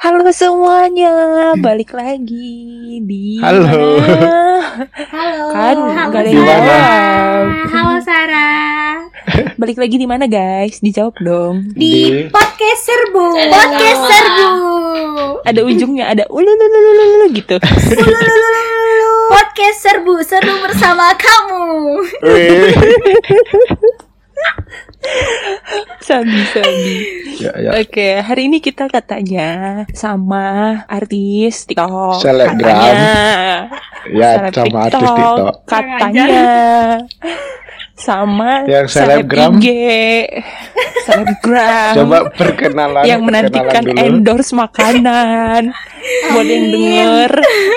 Halo semuanya, balik lagi di Halo. mana? Halo. Kan Halo, ada jawab. Halo Sarah. Balik lagi di mana guys? Dijawab dong. Di, Di- podcast serbu. Podcast serbu. Ada ujungnya, ada ulululululu gitu. Podcast serbu seru bersama kamu. Sabi sabi. ya, ya. Oke, hari ini kita katanya sama artis TikTok. Selebgram. Katanya. Ya, Seleb sama artis TikTok. Katanya. Sama Yang seleb selebgram. IG. Selebgram. Coba perkenalan yang menantikan perkenalan dulu. endorse makanan buat yang denger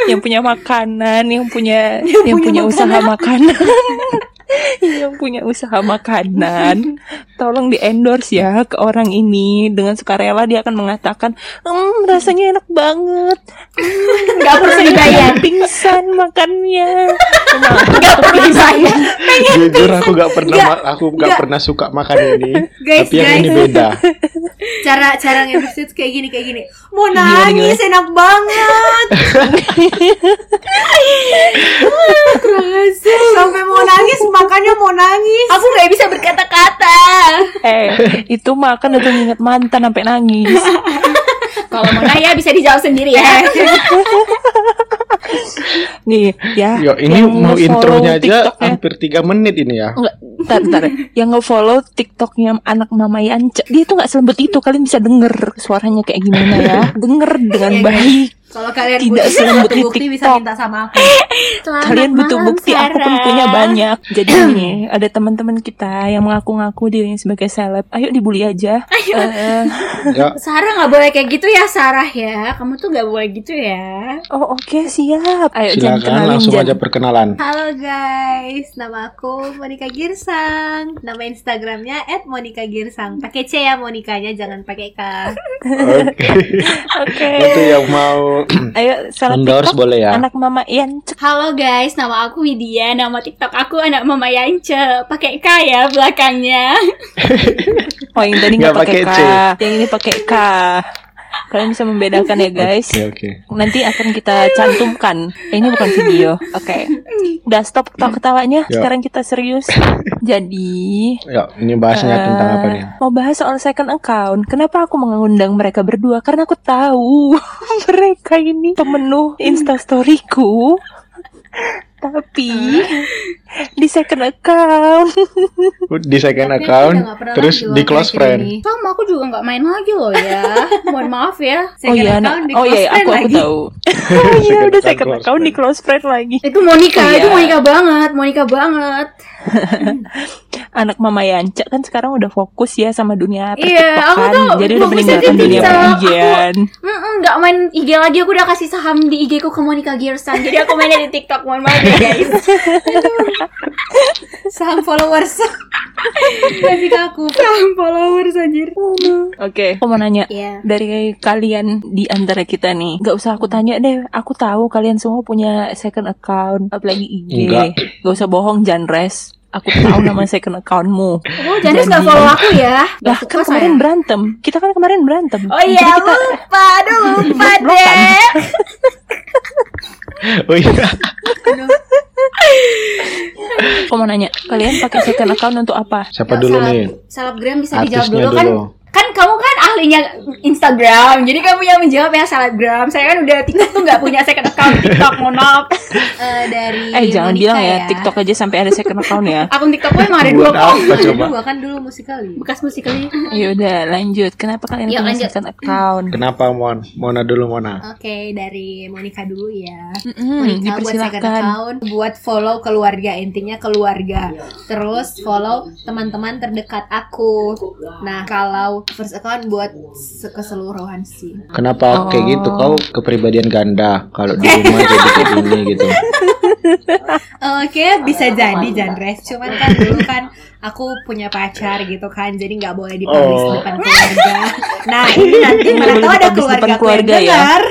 yang punya makanan yang punya yang, punya, usaha makanan yang punya usaha makanan tolong di endorse ya ke orang ini dengan sukarela dia akan mengatakan hmm rasanya enak banget hmm, Gak perlu dibayar. pingsan makannya Gak perlu dibayar. Jujur aku gak pernah Nggak. ma- aku gak Nggak. pernah suka makan ini. Guys, tapi yang guys. ini beda. Cara cara nge kayak gini kayak gini. Mau Gimana, nangis enak banget. Kerasa. Sampai mau nangis makanya mau nangis. Aku nggak bisa berkata-kata. eh itu makan udah inget mantan sampai nangis Kalau mau nanya bisa dijawab sendiri ya. nih ya Yo, ini yang mau intronya aja hampir 3 menit ini ya. Enggak, ntar, ntar. Yang nge-follow TikToknya anak Mama Yance Dia tuh gak selembut itu Kalian bisa denger suaranya kayak gimana ya Denger dengan Iya, guys. baik Kalau kalian Tidak butuh selembut di bukti bisa minta sama aku. Kalian butuh bukti Aku pun punya banyak Jadi nih Ada teman-teman kita Yang mengaku-ngaku dirinya sebagai seleb Ayo dibully aja Eh, Ya, Sarah nggak boleh kayak gitu ya Sarah ya. Kamu tuh nggak boleh gitu ya. Oh oke siap Ayo silakan kenalin langsung Jan. aja perkenalan. Halo guys, nama aku Monica Girsang. Nama Instagramnya @monica_girsang. Pakai C ya Monikanya, jangan pakai K. Oke. Oke Itu yang mau Ayo salam endorse TikTok boleh ya. Anak Mama Yance Halo guys, nama aku Widya. Nama TikTok aku anak Mama Yance. Pakai K ya belakangnya. Oh yang tadi Nggak pakai pakai K C. Yang ini pakai K Kalian bisa membedakan ya guys Oke, oke. Nanti akan kita cantumkan. Eh, Ini bukan video. Oke. Udah stop ketawa-ketawanya. Ya. Sekarang kita serius. Jadi, Ya, ini bahasnya eh, tentang apa nih? Mau bahas soal second account. Kenapa aku mengundang mereka berdua? Karena aku tahu mereka ini pemenuh instastoryku. Tapi di second account Di second Tapi aku account, terus di close friend. gini. Sama aku juga nggak main lagi loh ya. Mohon maaf ya. Oh Second iya, account nah, di oh iya, close aku friend aku lagi. tahu. Oh iya, udah account second close account di close friend lagi. Itu Monica, Oh, itu iya. Monica banget, Monica banget. Anak Mama Yanca kan sekarang udah fokus ya sama dunia Iya, aku pertiktokan. tuh Jadi udah meninggalkan dunia TikTok. pergian. Mm-mm, nggak main IG lagi aku udah kasih saham di IG ku ke Monica Girsan jadi aku mainnya di TikTok mohon maaf ya guys saham followers kasih ke aku saham followers anjir Oke, aku mau nanya. Iya. Dari kalian di antara kita nih, nggak usah aku tanya deh. Aku tahu kalian semua punya second account, apalagi IG. Enggak. Gak usah bohong, Janres. Aku tahu nama second accountmu. oh Janis nggak follow aku ya Lah kan kemarin saya. berantem. Kita kan kemarin berantem. oh iya Jadi kita lupa aduh lupa deh Oh iya. aku mau nanya, kalian pakai second account untuk apa? Siapa dulu Salap- nih? Salapgram bisa dijawab dulu kan kan kamu kan ahlinya Instagram jadi kamu yang menjawab yang salapgram saya kan udah TikTok tuh nggak punya second account TikTok mohon maaf Eh, dari Eh jangan Monica bilang ya, TikTok aja sampai ada second account ya. akun TikTokku emang ada dua kok? Dua kan dulu musikali. bekas musikali Ya udah lanjut. Kenapa kalian Yuk, punya second account? Kenapa Mon? Mona dulu Mona. Oke, dari Monica dulu ya. Mm-mm, Monica buat second account, buat follow keluarga, intinya keluarga. Terus follow teman-teman terdekat aku. Nah, kalau first account buat se- keseluruhan sih. Kenapa kayak gitu? Oh. Kau kepribadian ganda. Kalau di rumah jadi kayak gini gitu. Oke, bisa jadi Jandres. Cuman kan dulu kan aku punya pacar gitu kan, jadi nggak boleh dipublish Oh. depan keluarga. Nah, ini nanti mana tahu ada keluarga keluarga ya. dengar.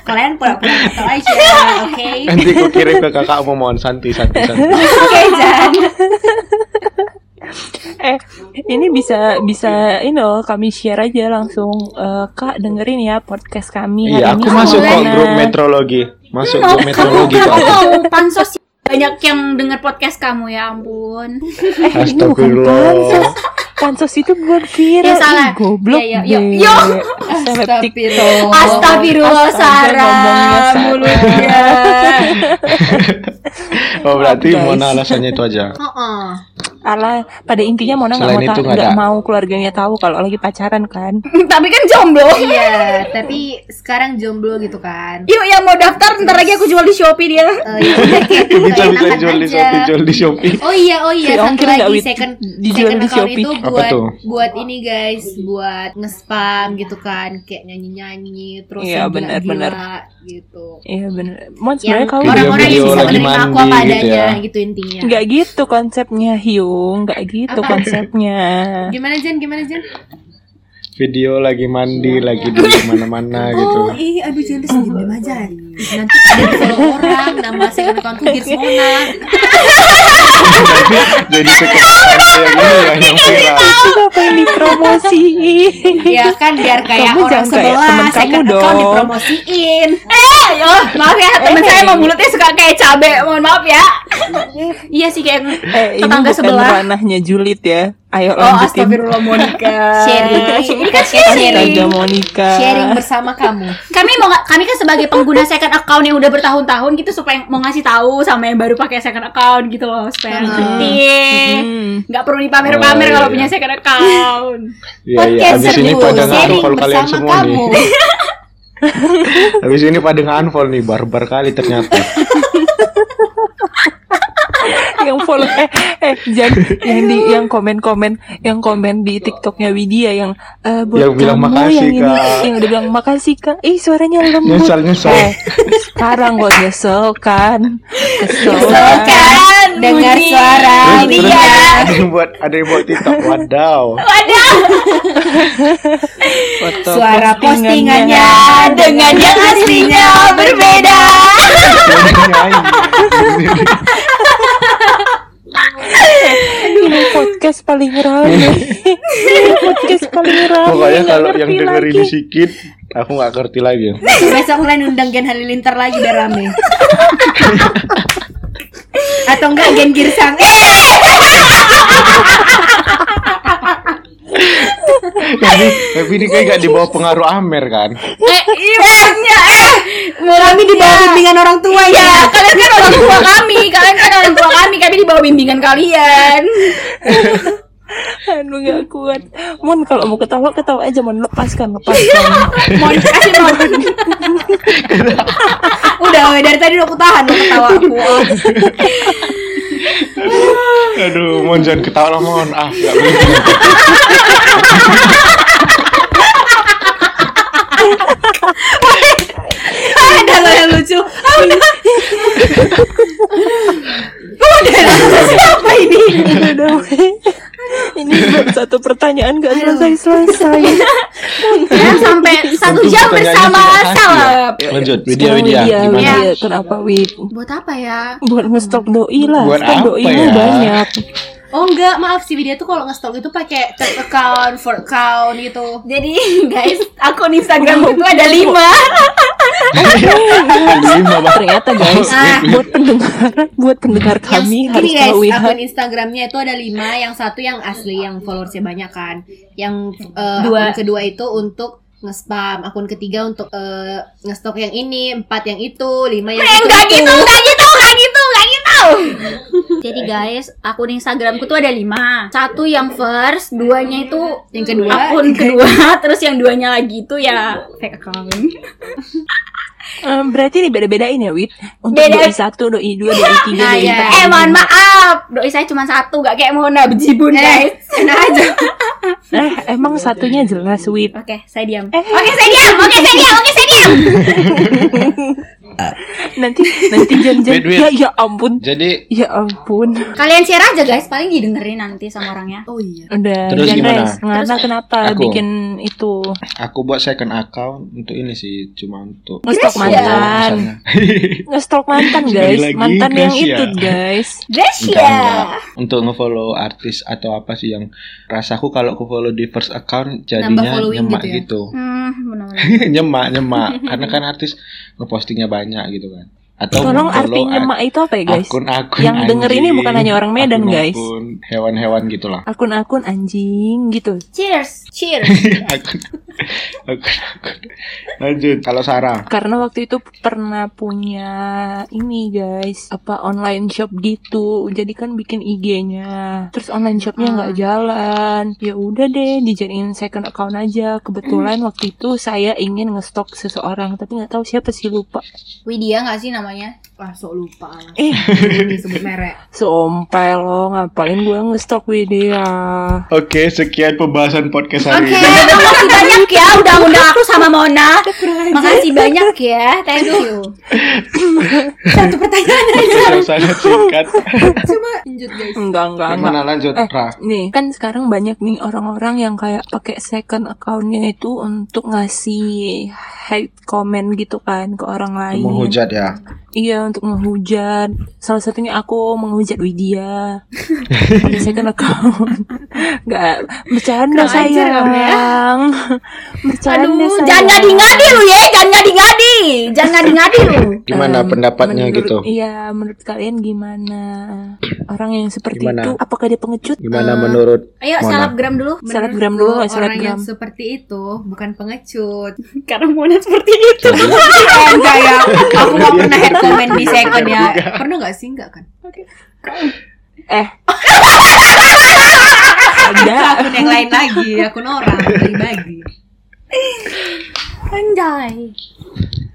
Kalian pura-pura tahu aja, oke? Nanti ku kirim ke kakakmu Mon santi santi santi. Oke, Jan. Eh ini bisa bisa ini loh kami share aja langsung Eh, kak dengerin ya podcast kami Iya, aku ini masuk kok gimana?" grup metrologi. Masuk grup kamu metrologi kamu pansos banyak yang denger podcast kamu ya ampun. eh ini bukan Astagfirullah. pansos pansos itu buat viral Ya, salah. Ih, goblok Ya, ya, ya. Yo. TikTok. Astagfirullah. Astagfirullah Sarah mulutnya. Oh, berarti Guys. Mona alasannya itu aja. Heeh. Alah, pada intinya Mona nggak mau itu ta- nggak mau keluarganya tahu kalau lagi pacaran kan. Tapi kan jomblo. Iya, tapi sekarang jomblo gitu kan. Yuk yang mau daftar ntar lagi aku jual di Shopee dia. Eh, ya udah kayak Bisa bisa jual di. Shopee, jual di Shopee. Oh iya, oh iya, satu lagi Wit? second Dijual second di account Shopee. itu buat buat ini guys, buat nge-spam gitu kan, kayak nyanyi-nyanyi terus Iya, benar, gila-gila gitu. Iya bener. Mon Yang sebenarnya kau orang-orang yang bisa menerima aku apa gitu adanya ya. gitu intinya. nggak gitu konsepnya Hyung, nggak gitu Apa? konsepnya. Gimana Jen? Gimana Jen? Video lagi mandi, lagi di mana-mana gitu. Oh, ih, aduh Jen terus diem aja. Nanti ada orang, nama second accountku Girsmona. Jadi sekarang kayak gini ya yang viral. Kenapa yang dipromosi? Ya kan biar kayak Kamu orang sebelah temen kamu dong. dipromosiin. Eh, yo, maaf ya teman saya emang mulutnya suka kayak cabe. Mohon maaf ya. iya sih kayak Eh, ini tetangga bukan sebelah. ranahnya Julid ya. Ayo Oh, lanjutin. astagfirullah Monica. Sharing. Ini kan Podcast sharing. Astaga Monica. Sharing bersama kamu. Kami mau kami kan sebagai pengguna second account yang udah bertahun-tahun gitu supaya mau ngasih tahu sama yang baru pakai second account gitu loh supaya Hmm. ngerti. Hmm. Nggak perlu dipamer-pamer Oh, kalau iya. punya second account. Iya iya. Podcast Abis ini seru, pada sharing nge-unfollow kalian bersama semua kamu. nih. Habis ini pada nge-unfollow nih, barbar kali ternyata. yang follow eh eh jangan yang di yang komen komen yang komen di tiktoknya Widya yang eh, buat Yang bilang kamu makasih, yang ini Kak. yang udah bilang makasih kak ih suaranya lembut Nyesel, nyesel. eh sekarang gue nyesel kan kesel Kesel kan? Dengar suara Terus, Ini terus ya. ada yang buat ada yang buat TikTok. Wadaw. Foto Suara postingannya dengan yang aslinya berbeda. Aduh, podcast paling rame podcast paling rame Pokoknya kalau yang dengerin lagi. sedikit, aku nggak ngerti lagi. Besok kalian undang Gen Halilintar lagi biar rame. Atau enggak Gen Girsang. Eh, tapi tapi ini kayak gak dibawa pengaruh Amer kan? Eh, iya eh. Kami di bawah bimbingan orang tua Ya, ya. kalian kan orang tua kami, kalian kan orang tua kami, kami di bawah bimbingan kalian. aduh gak kuat Mon kalau mau ketawa ketawa aja Mon lepaskan lepaskan Mau kasih mau. Udah dari tadi udah aku tahan lo ketawa aku. Aduh, mohon jangan ketawa lah, mohon. Ah, gak boleh. Yang lucu. Ah, udah. Udah. Siapa ini? Ini satu pertanyaan gak selesai selesai Ya, sampai satu jam bersama kasih ya. Salap. Lanjut, Widya. Widya, Gimana? Iya, kenapa Wid? Buat apa ya? Buat ngestok doi lah Buat Kan apa doimu ya? banyak Oh enggak, maaf si Widya tuh kalau nge-stalk itu pakai third account, fourth account gitu. Jadi guys, akun Instagram itu ada lima. Ternyata guys Ah. Buat pendengar Buat pendengar kami yang, Harus guys, tahu ya akun Instagramnya itu ada lima, yang satu yang asli yang followersnya banyak kan, yang eh, Dua. akun kedua itu untuk nge-spam, akun ketiga untuk eh, nge-stalk yang ini, empat yang itu, lima yang Eh, itu. enggak itu. gitu, enggak gitu, enggak gitu, enggak gitu. Jadi guys, akun Instagramku tuh ada lima. Satu yang first, duanya itu Yang kedua, akun kedua, terus yang duanya lagi itu ya fake account. Eh, Berarti ini beda-bedain ya Wid Untuk Beda. doi satu, doi dua, doi tiga, Nah, doi ya. empat Eh mohon maaf, doi saya cuma satu, gak kayak Mona bejibun guys. enak aja. Eh emang satunya jelas Wid Oke, saya diam. Eh. Oke, saya diam. Oke, saya diam. Oke, saya diam. nanti nanti janjian ya ya ampun Jadi ya ampun Kalian share aja guys, paling didengerin nanti sama orangnya. Oh iya. udah Terus jangan gimana? guys. Ngana kenapa Aku. bikin itu aku buat second account untuk ini sih cuma untuk ngestok mantan ngestok mantan guys lagi, mantan yang Gracia. itu guys Gracia. Enggak, enggak. Untuk ngefollow artis atau apa sih yang rasaku kalau aku follow di first account jadinya nyemak gitu ya? gitu. Hmm, benar-benar. nyemak, nyemak. Karena kan artis ngepostingnya banyak gitu kan. Atau tolong follow arti nyemak itu apa ya guys akun-akun Yang denger ini bukan hanya orang Medan, guys. Akun hewan-hewan gitulah. akun-akun anjing gitu Cheers. Cheers. akun akun akun. Lanjut. Kalau Sarah, karena waktu itu pernah punya ini guys apa online shop gitu jadi kan bikin IG-nya terus online shopnya nggak jalan ya udah deh dijadiin second account aja kebetulan waktu itu saya ingin ngestok seseorang tapi nggak tahu siapa sih lupa Widya nggak sih namanya? Wah, sok lupa lah. eh Ini sebut merek. sumpah lo ngapain gue ngestok Widya Oke, sekian pembahasan podcast Oke, hari ini. makasih banyak ya udah undang aku sama Mona. Makasih banyak ya. Thank you. Satu pertanyaan aja. Sangat singkat. Coba lanjut guys. enggak enggak enggak Gimana lanjut, Eh, Ra? nih kan sekarang banyak nih orang-orang yang kayak pakai second accountnya itu untuk ngasih hate comment gitu kan ke orang lain. Menghujat ya. Iya untuk menghujat. Salah satunya aku menghujat Widya. pakai second account. Gak bercanda Kurang ajar kamu ya. sayang. Bercanda Aduh, sayang. jangan ngadi-ngadi lu ya, jangan ngadi-ngadi. Jangan ngadi-ngadi lu. Gimana Em, pendapatnya menurut- gitu? Iya, menurut kalian gimana? Orang yang seperti Gimana? itu, apakah dia pengecut? Gimana Eh, menurut Ayo Mona. selebgram dulu. Selebgram Menurutku, dulu, Orang selebgram. yang seperti itu bukan pengecut. Karena Mona seperti itu. Eh, enggak ya. Aku gak pernah head comment di second ya. Pernah gak sih? Enggak kan? Eh. Ada. Akun yang lain lagi, akun orang pribadi. Anjay.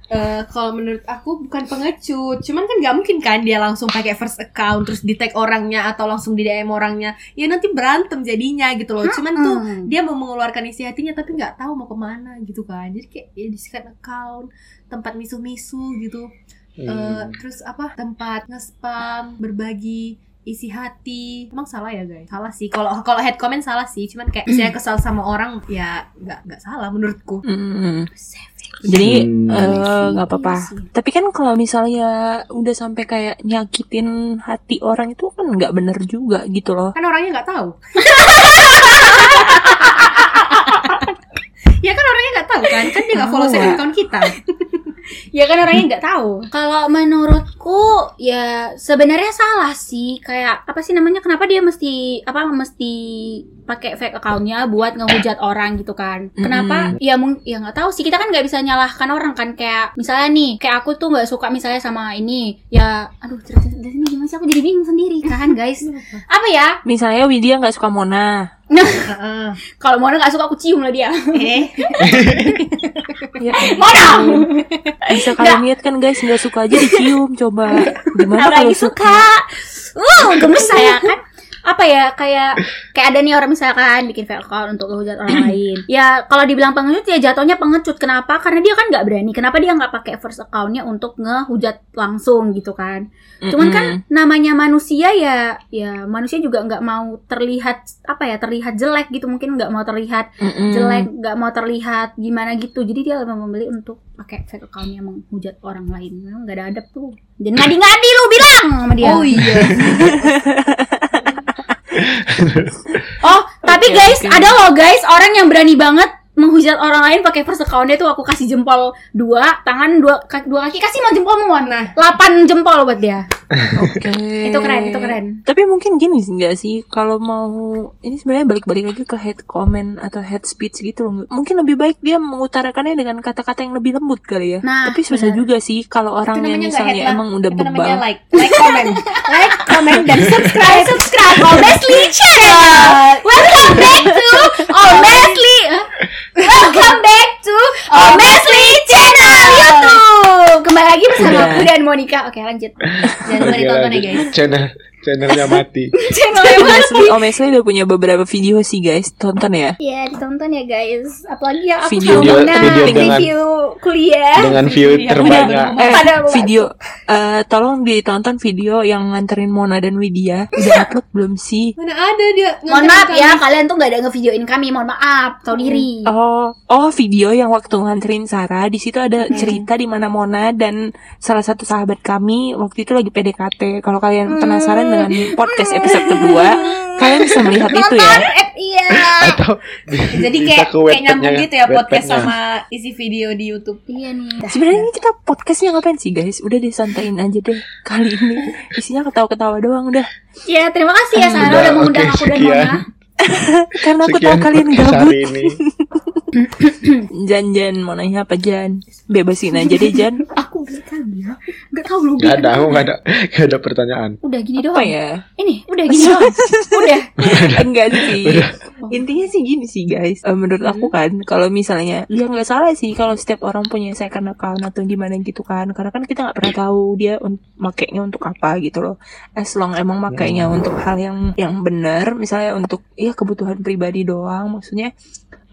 Eh, kalau menurut aku bukan pengecut, cuman kan nggak mungkin kan dia langsung pakai first account terus di tag orangnya atau langsung di DM orangnya, ya nanti berantem jadinya gitu loh. Cuman tuh Hmm. dia mau mengeluarkan isi hatinya tapi nggak tahu mau ke mana gitu kan. Jadi kayak ya di second account tempat misu-misu gitu. Eh, Hmm. terus apa? Tempat nge-spam berbagi isi hati. Emang salah ya guys? Salah sih. Kalau kalau head comment salah sih. Cuman kayak saya kesal sama orang ya nggak nggak salah menurutku. Mm. Jadi Hmm. eh, nggak apa-apa. Tapi kan kalau misalnya udah sampai kayak nyakitin hati orang itu kan nggak bener juga gitu loh. kan orangnya nggak tahu. Ya kan orangnya nggak tahu kan? Kan dia nggak follow Tahu, second account kita Ya kan orangnya nggak tahu. Kalau menurutku ya sebenarnya salah sih. Kayak apa sih namanya? Kenapa dia mesti apa mesti pakai fake accountnya buat ngehujat orang gitu kan? Kenapa? Ya mung ya nggak tahu sih. Kita kan nggak bisa nyalahkan orang kan. Kayak misalnya nih, kayak aku tuh nggak suka misalnya sama ini. Ya, aduh cerita dari ini gimana sih? Aku jadi bingung sendiri kan guys. Apa ya? Misalnya Widya nggak suka Mona. Heeh. Kalau mau nggak suka aku cium lah dia. eh Ya, Mona. bisa kalian lihat kan guys nggak suka aja dicium coba. Gimana kalau suka uh gemes saya kan apa ya kayak kayak ada nih orang misalkan bikin fake account untuk ngehujat orang lain. Ya kalau dibilang pengecut ya jatuhnya pengecut. Kenapa? Karena dia kan nggak berani. Kenapa dia nggak pakai first accountnya untuk ngehujat langsung gitu kan? Cuman kan namanya manusia ya ya manusia juga nggak mau terlihat apa ya terlihat jelek gitu. Mungkin nggak mau terlihat jelek nggak mau terlihat gimana gitu. Jadi dia lebih memilih untuk pakai fake accountnya menghujat orang lain. Memang nggak ada adab tuh. Dan ngadi-ngadi lu bilang sama dia. Oh iya oh tapi guys ada loh guys orang yang berani banget menghujat orang lain pakai first accountnya tuh aku kasih jempol dua tangan dua ka- dua kaki. Kasih mau jempol mau Nah. delapan jempol buat dia. Oke. itu keren itu keren. Tapi mungkin gini sih nggak sih? Kalau mau ini sebenarnya balik-balik lagi ke head comment atau head speech gitu loh. Mungkin lebih baik dia mengutarakannya dengan kata-kata yang lebih lembut kali ya. Nah, Tapi susah juga sih kalau namanya nggak misalnya headline. emang udah itu bebal. like like comment. Like comment dan subscribe. Subscribe. Omesli channel. Welcome back to Omesli welcome back to Omesli channel YouTube. Kembali lagi bersama aku dan Monica. Oke lanjut. Jangan lupa ditonton ya guys. Channel channelnya mati. Channelnya Esli, Om Esli udah punya beberapa video sih guys, tonton ya. Iya ditonton ya guys. Apalagi yang aku Video- ngomongnya video dengan- review kuliah. Dengan view Iya, terbanyak. Eh, video, eh, tolong ditonton video yang nganterin Mona dan Widya. Udah upload belum sih? Mana ada dia? Mohon maaf ya, kalian tuh gak ada ngevideoin kami. Mohon maaf, tahu diri. Oh, oh video yang waktu nganterin Sarah di situ ada cerita di mana Mona dan salah satu sahabat kami waktu itu lagi PDKT. Kalau kalian penasaran dengan podcast episode kedua, kalian bisa melihat itu ya. Eh, iya. Atau Jadi kayak kayak nyambung Wattpad-nya, gitu ya podcast sama isi video di YouTube. Iya nih. Sebenarnya ini kita podcastnya ngapain sih guys? Udah disantain aja deh kali ini. Isinya ketawa-ketawa doang udah. Ya, terima kasih ya Sarah Udah, udah mengundang aku dan. Mona. Karena aku tahu kalian gabut. Jan Jan mau nanya apa Jan? Bebasin aja deh Jan. Tahu ya. Gak tahu lu. Gak ada, aku gak ada, gak ada pertanyaan. Udah gini Apa doang. ya? Ini udah gini doang. Udah. Enggak sih. Intinya sih gini sih guys. Eh, menurut aku kan kalau misalnya ya nggak salah sih kalau setiap orang punya second account atau gimana gitu kan. Karena kan kita nggak pernah tahu dia un- makainya untuk apa gitu loh. As long emang makainya untuk hal yang yang benar, misalnya untuk ya kebutuhan pribadi doang, maksudnya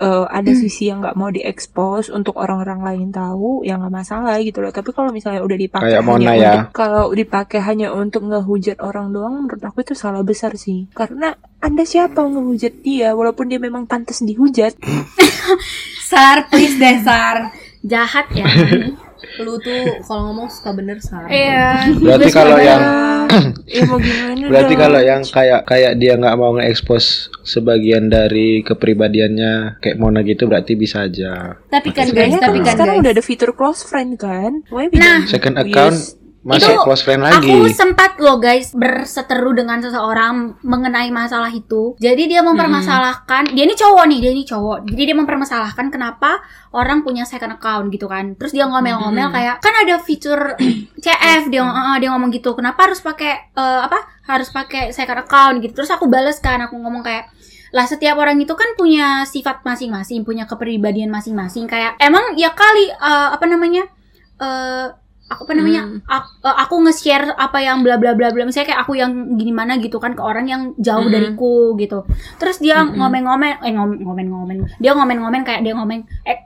eh, ada sisi yang nggak mau diekspos untuk orang-orang lain tahu ya nggak masalah gitu loh tapi kalau misalnya udah dipakai Kayak Mona hanya ya. untuk- kalau dipakai hanya untuk ngehujat orang doang menurut aku itu salah besar sih karena anda siapa ngehujat dia walaupun dia memang pantas dihujat Sar, please deh Sar. Jahat ya. Lu tuh kalau ngomong suka bener Sar. Iya. Berarti kalau yang ya mau gimana berarti kalau yang kayak kayak dia nggak mau nge-expose sebagian dari kepribadiannya kayak Mona gitu berarti bisa aja. Tapi kan guys, tapi kan kan sekarang guys. udah ada fitur close friend kan Why Nah. Second account masih Itu close friend lagi. Aku sempat loh guys berseteru dengan seseorang mengenai masalah itu. Jadi dia mempermasalahkan, dia ini cowok nih, dia ini cowok. Jadi dia mempermasalahkan kenapa orang punya second account gitu kan. Terus dia ngomel-ngomel kayak kan ada fitur CF dia eh, dia ngomong gitu. Kenapa harus pakai eh, apa? Harus pakai second account gitu. Terus aku bales kan, aku ngomong kayak lah setiap orang itu kan punya sifat masing-masing, punya kepribadian masing-masing. Kayak emang ya kali eh, apa namanya? eh aku apa namanya? Hmm. ak- eh, aku nge-share apa yang bla bla bla bla. Misalnya kayak aku yang gini mana gitu kan ke orang yang jauh Mm-mm. dariku gitu. Terus dia Mm-mm. ngomen-ngomen eh ngom- ngomen-ngomen dia ngomen-ngomen kayak dia ngomen eh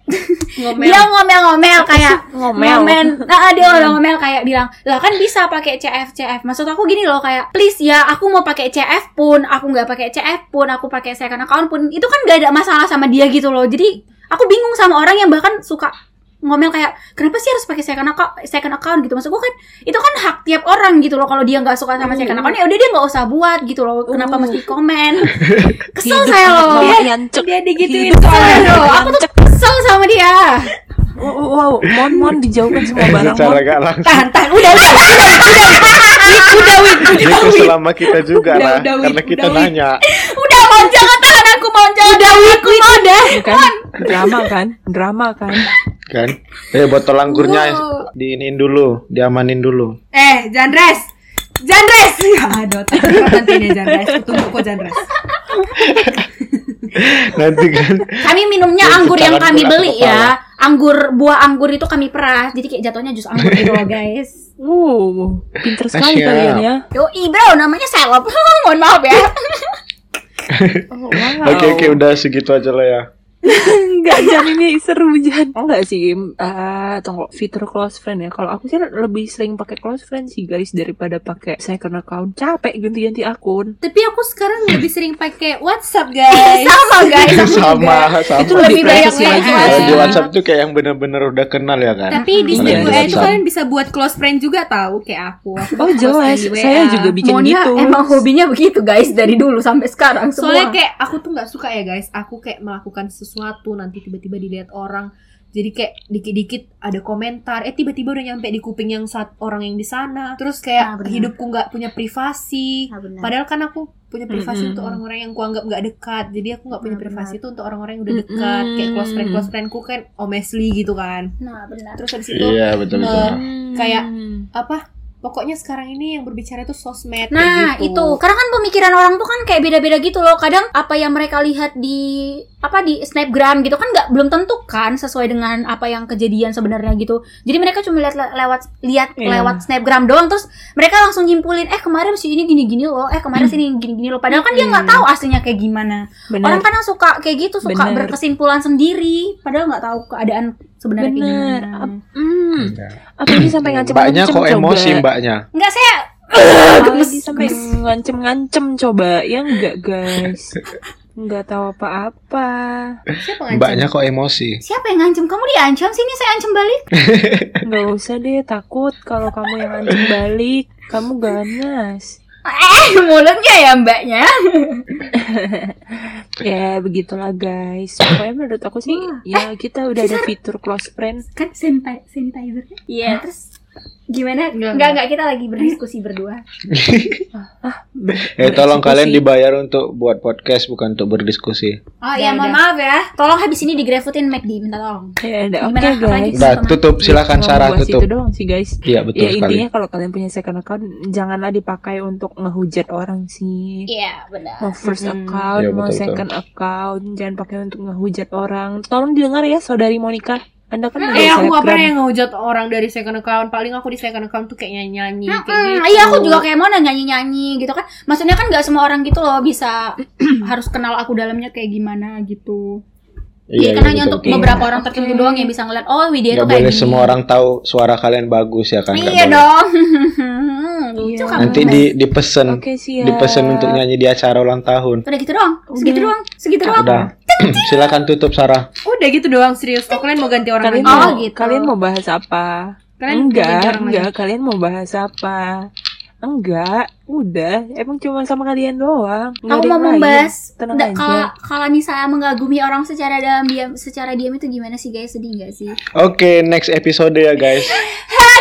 Ngomel. dia ngomel-ngomel kayak ngomel. ngomen. Nah dia ngomel-ngomel kayak bilang lah kan bisa pakai CF CF maksud aku gini loh kayak please ya aku mau pakai CF pun aku nggak pakai CF pun aku pakai second account pun. Itu kan gak ada masalah sama dia gitu loh. Jadi aku bingung sama orang yang bahkan suka ngomel kayak kenapa sih harus pakai second account second account gitu maksud gue kan itu kan hak tiap orang gitu loh kalau dia nggak suka sama second account ya udah dia nggak usah buat gitu loh kenapa Uh. mesti komen kesel Hidup saya loh yancek. Dia digituin anak loh. aku tuh kesel sama dia Wow, wow, mon mon dijauhkan semua barang Secara mon. gak langsung. Tahan, tahan. Udah, udah, udah, udah, udah, Wid. Itu selama kita juga Udah, lah, udah, Wid. karena kita Udah, Wid. nanya. udah mau jangan tahan aku mau jangan tahan aku mau udah kan drama kan? Drama kan? Kan? Eh botol anggurnya Wow. diinin dulu, diamanin dulu. Eh, Jandres. Jandres. Ya, aduh, nanti deh Jandres. Tunggu kok Jandres. Nanti kan. Kami minumnya Ya, anggur yang kami beli ya. anggur buah anggur itu kami peras. Jadi kayak jatuhnya jus anggur gitu loh guys. Wow pinter sekali kalian ya. Yoi bro namanya seleb mohon maaf ya oh, wow. Oke oke udah segitu aja lah ya. Enggak, Jan ini seru Jan. Enggak sih, eh tunggu fitur close friend ya. Kalau aku sih lebih sering pakai close friend sih guys daripada pakai second account. Capek ganti-ganti akun. Tapi aku sekarang lebih sering pakai WhatsApp, guys. sama guys sama sama. Itu lebih lebih banyak lagi Kalau di WhatsApp tuh kayak yang bener-bener udah kenal ya kan. Tapi di Kalau Snap di WA itu kalian bisa buat close friend juga tahu kayak aku. Aku Oh jelas, saya juga bikin Monia gitu. emang hobinya begitu guys dari dulu sampai sekarang semua Soalnya kayak aku tuh nggak suka ya guys. Aku kayak melakukan sesuatu nanti tiba-tiba dilihat orang. Jadi kayak dikit-dikit ada komentar. Eh tiba-tiba udah nyampe di kuping yang saat orang yang di sana. Terus kayak benar. hidupku nggak punya privasi. Ah, benar. Padahal kan aku punya privasi Mm-mm. untuk orang-orang yang kuanggap nggak dekat. Jadi aku nggak punya Nah, privasi benar. itu untuk orang-orang yang udah dekat. Mm-mm. Kayak close friend close friendku kan Om Leslie gitu kan. nah benar Terus habis itu Iya betul betul. Eh, kayak- apa pokoknya sekarang ini yang berbicara itu sosmed Nah, gitu. itu. Karena kan pemikiran orang tuh kan kayak beda-beda gitu loh. Kadang apa yang mereka lihat di apa di Snapgram gitu kan nggak belum tentu kan sesuai dengan apa yang kejadian sebenarnya gitu. Jadi mereka cuma lihat le- lewat lihat Iya. lewat Snapgram doang terus mereka langsung nyimpulin eh kemarin si ini gini-gini loh, eh kemarin sini gini-gini loh. Padahal kan dia nggak tahu aslinya kayak gimana. Benar. Orang kadang suka kayak gitu, suka Bener. berkesimpulan sendiri padahal nggak tahu keadaan sebenarnya kayak Bener. gimana. Hmm. Apalagi sampai ngancem Mbaknya kok emosi mbaknya? Enggak saya Apalagi sampai ngancem-ngancem coba ya enggak guys. Enggak tahu apa-apa. siapa ngancam? Mbaknya kok emosi? siapa yang ngancem kamu diancam sini saya ancam balik. Enggak usah deh takut kalau kamu yang ngancem balik. Kamu ganas. Eh, mulutnya ya mbaknya. Ya begitulah guys. Pokoknya menurut aku sih ya kita udah ada fitur close friend. kan sanitizer sanitizer iya terus gimana Enggak, enggak enggak kita lagi berdiskusi berdua Eh tolong kalian dibayar untuk buat podcast bukan untuk berdiskusi. oh iya mohon maaf ya tolong habis ini digrefutin McD minta tolong Ya udah oke guys. Udah tutup silakan Cuma Sarah tutup. Itu doang sih guys. Iya betul ya sekali. intinya kalau kalian punya second account janganlah dipakai untuk ngehujat orang sih. iya benar Mau first account, Iya, mau betul, second account, jangan pakai untuk ngehujat orang. Tolong didengar ya saudari Monica. Anda kan Eh aku gak pernah yang ngehujat orang dari second account Paling aku di second account tuh kayak nyanyi-nyanyi kayak Mm-mm. gitu iya aku juga kayak mau nyanyi nyanyi gitu kan maksudnya kan nggak semua orang gitu loh bisa harus kenal aku dalamnya kayak gimana gitu Iya, kan hanya untuk beberapa orang tertentu doang yang bisa ngeliat oh Widya tuh kayak boleh gini. semua orang tahu suara kalian bagus ya kan? Iya dong. Lucu Iya. Nanti di dipesen sih ya. dipesen untuk nyanyi di acara ulang tahun. Udah gitu doang. Segitu doang. Segitu doang. Udah. Silakan tutup Sarah. Udah gitu doang serius Kok kalian mau ganti orang Kalian lagi? mau, Oh, gitu. kalian mau bahas apa? Kalian enggak, enggak. lagi? Kalian mau bahas apa? Enggak, udah. Emang cuma sama kalian doang. Nggak Aku mau membahas Tenang nggak, aja. kalau kalau misalnya mengagumi orang secara dalam diam secara diam itu gimana sih guys? Sedih gak sih? Oke, next episode ya guys.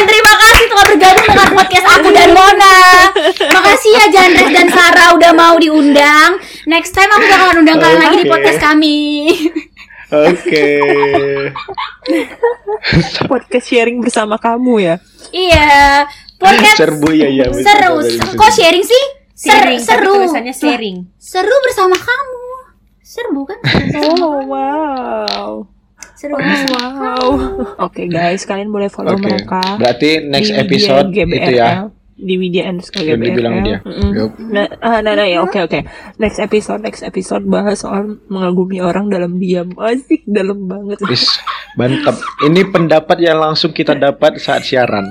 Oke, terima kasih telah bergabung dengan podcast aku dan Mona. Makasih ya Jandres dan Sarah udah mau diundang. Next time aku bakalan undang kalian lagi di podcast kami. Oke. Podcast sharing bersama kamu ya. iya, podcast Serbu ya ya. seru. betul, betul. Kok sharing sih? Sharing, seru. tulisannya sharing Seru bersama kamu. Seru kan? Oh wow. Seru. Oh, wow. Oke guys, kalian boleh follow Oke. mereka. Berarti next di episode Widya itu ya. GBRL. Di Widya underscore Yang GBRL. dibilang dia. Mm-mm. Yup. Nah, ah, nah, nah, ya, oke, oke. Next episode, next episode bahas soal mengagumi orang dalam diam. Asik, dalam banget. Is, mantap. Ini pendapat yang langsung kita dapat saat siaran.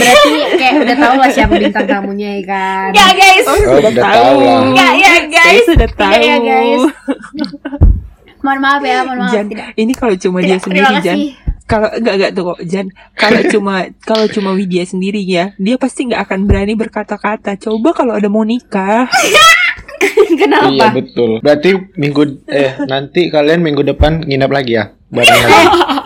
Berarti kayak udah tau lah siapa bintang tamunya ya kan Ya guys. Oh, udah tahu ya guys. Saya sudah tahu. Tidak ya guys. Mohon maaf ya, mohon maaf. Jan, Tidak. ini kalau cuma dia Tidak, sendiri, terima Jan. Kalau enggak enggak tuh kok, Jan. Kalau cuma kalau cuma Widya sendiri ya, dia pasti nggak akan berani berkata-kata. Coba kalau ada Monica. Kenapa? Iya betul. Berarti minggu eh nanti kalian minggu depan nginap lagi ya? Bareng.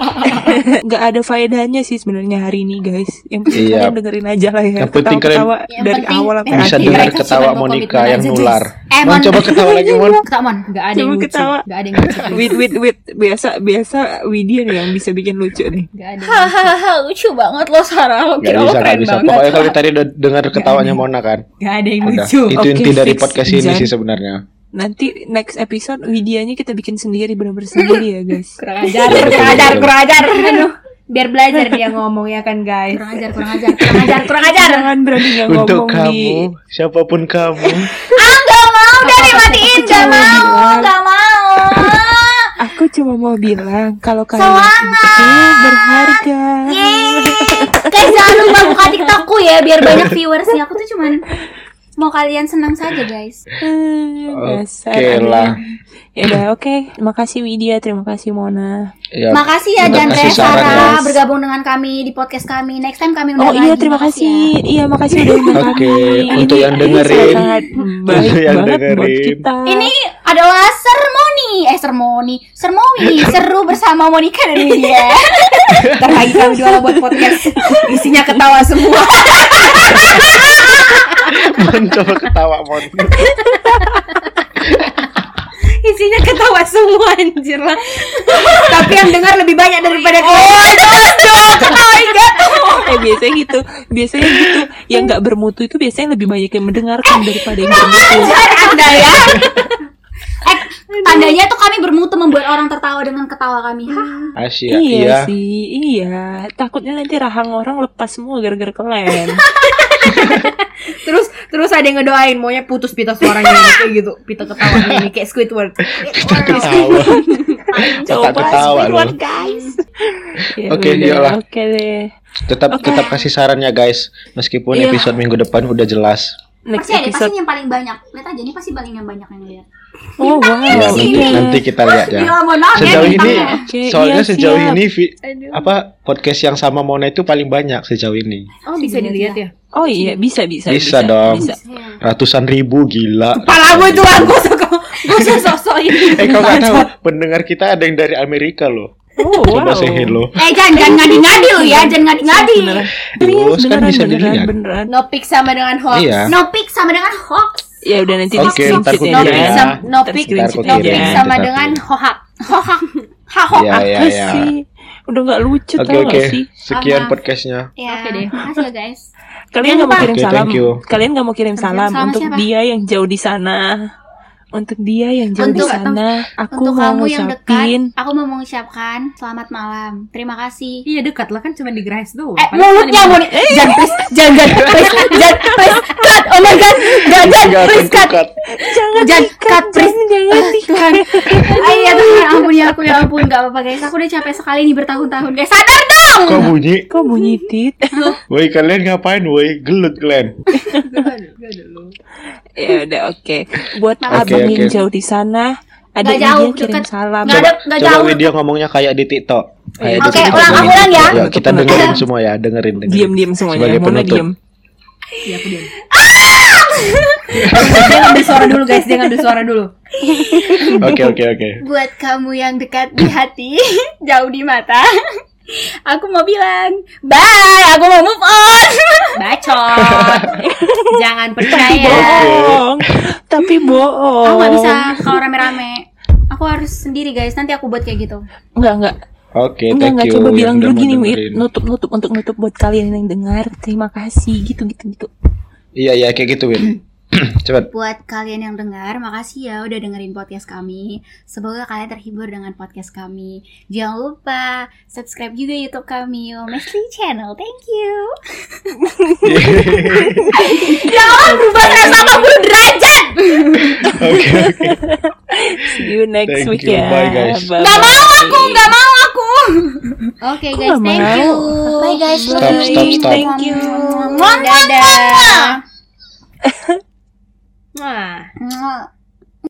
nggak ada faedahnya sih sebenarnya hari ini guys yang penting Iya. kalian dengerin aja lah ya Yang penting ketawa Yang dari penting- awal sampai Bisa dengar ketawa Monica komitmen yang nular. Eh, Mon coba ketawa lagi Mon. Kak Mon. Gak ada yang lucu ketawa. Gak ada yang lucu wait wait wait biasa biasa Widya nih yang bisa bikin lucu nih Gak ada yang lucu Hahaha, lucu banget lo Sarah. Lo Gak kira lo keren bisa. banget. Pokoknya kalau tadi udah dengar ketawanya Mona kan. Gak ada yang lucu Itu inti dari podcast ini sih sebenarnya. Nanti next episode Widyanya kita bikin sendiri benar-benar sendiri ya guys. Kurang ajar Iya, Kurang ajar betul. Kurang ajar. Aduh, Biar belajar dia ngomong ya kan guys. Kurang ajar, kurang ajar, kurang ajar, kurang ajar. jangan berani nggak Untuk ngomong kamu, di siapa pun kamu, Ah, gak mau, udah dimatiin, gak mau, gak mau. aku cuma mau bilang kalau kalian itu berharga. Yeay. Guys, jangan lupa buka TikTokku ya, biar banyak viewersnya. Aku tuh cuman mau kalian senang saja, guys. Hmm, Oke aneh. lah. ya udah oke terima kasih Widya terima kasih Mona ya, Makasih ya kasih, Sarah, Sarah guys. bergabung dengan kami di podcast kami. Next time kami Oh undang iya lagi. terima Makasih kasih. ya. Iya makasih udah undang Oke, kami. untuk Ini- yang ini dengerin. sangat baik Untuk yang banget buat dengerin. kita. Ini adalah sermoni, eh sermoni, sermoni, seru bersama Monica dan Widya. Lagi kami jual buat podcast Isinya ketawa semua Mon coba ketawa Mon. Isinya ketawa semua anjir lah. Tapi yang dengar lebih banyak daripada Oh, kalian eh biasa biasanya gitu. Biasanya gitu. Yang nggak bermutu itu biasanya lebih banyak yang mendengarkan daripada yang bermutu. Anda ya. Eh, tandanya tuh kami bermutu membuat orang tertawa dengan ketawa kami. Hah? Asia iya, iya. sih iya. Takutnya nanti rahang orang lepas semua gara-gara kalian Terus terus ada yang ngedoain maunya putus pita suaranya kayak gitu. Pita ketawanya ini kayak Squidward. ketawa coba ketawa Squidward, guys Ya Oke, udah, iyalah. oke deh tetap Oke. tetap kasih saran ya guys meskipun Iya. episode minggu depan udah jelas next Pasti ada, pasti episode yang paling banyak. Lihat aja nih pasti paling yang banyak yang lihat. oh wow ya nanti, iya. nanti kita lihat ya ya, sejauh ini. Oke, soalnya iya, sejauh siap. ini vi- apa podcast yang sama Mona itu paling banyak sejauh ini Oh bisa dilihat ya. oh iya bisa bisa Bisa dong. bisa. Iya. ratusan ribu gila Pala gue tuh aku gue sosok ini. eh kau nggak tahu pendengar kita ada yang dari Amerika loh oh coba wow say hello Eh jangan jangan ngadi-ngadi lu ya, jangan ngadi-ngadi. Terus kan beneran bisa beneran dilihat. beneran No pic sama dengan hoax. Iya. No pic sama dengan hoax. ya udah nanti Oke, di screenshot ya, No kirim pic ya. sama no Ntar pic screenshot Ntar aku no ya, sama dengan hoax. Ya ya apa ya sih udah nggak lucu oke tau oke gak sih sekian podcastnya Ya, Oke deh. Makasih ya guys. kalian nggak mau kirim salam kalian nggak mau kirim salam Salam untuk siapa? dia yang jauh di sana untuk dia yang jauh di Untuk- sana aku Untuk mau kamu yang ngucapin. dekat, aku mau mengucapkan selamat malam. Terima kasih. Iya dekat lah kan cuma di Grace doang. Eh, mulutnya mau di- jangan please, jangan jangan please, jangan please, cut, oh my god, jangan please cut, jangan cut please, jangan Tuhan, Ay, ya Tuhan, ampun ya aku ya ampun, nggak apa-apa guys, aku udah capek sekali nih bertahun-tahun. Guys, sadar dong. kok bunyi? Kok bunyi tit? Woi kalian ngapain? Woi gelut kalian Gak ada, gak ada lu. ya udah oke buat Oke, abang oke. yang jauh di sana ada yang jauh, dia kirim deket. salam Nggak ada, nggak coba jauh. video ngomongnya kayak di TikTok kayak di Oke, TikTok ulang, aku ulang ya. Yuk, kita dengerin semua ya dengerin dengerin diam diam semuanya Sebagai penutup. diam Iya aku diam. dia ngambil suara dulu guys, dia ngambil suara dulu. oke oke oke Buat kamu yang dekat di hati, jauh di mata. Aku mau bilang, bye, aku mau move on. Bacot. Jangan percaya. bohong tapi bohong Aku nggak bisa kalau rame-rame. Aku harus sendiri guys, nanti aku buat kayak gitu. Enggak, enggak. oke enggak, thank enggak. you Coba bilang dulu gini. Nutup, nutup, untuk nutup buat kalian yang dengar. Terima kasih, gitu, gitu, gitu. iya iya kayak gitu Win cepat Buat kalian yang dengar, makasih ya udah dengerin podcast kami. Semoga kalian terhibur dengan podcast kami. Jangan lupa subscribe juga YouTube kami, Mesli Channel. Thank you. ya Allah, berubah 180 derajat. oke oke See you next Thank week you. ya. Bye, guys. Gak mau aku, gak mau aku. Oke Kok guys, thank mau? you. Bye guys, Stop, stop, stop. Thank you. Dadah. Nah. Mwah.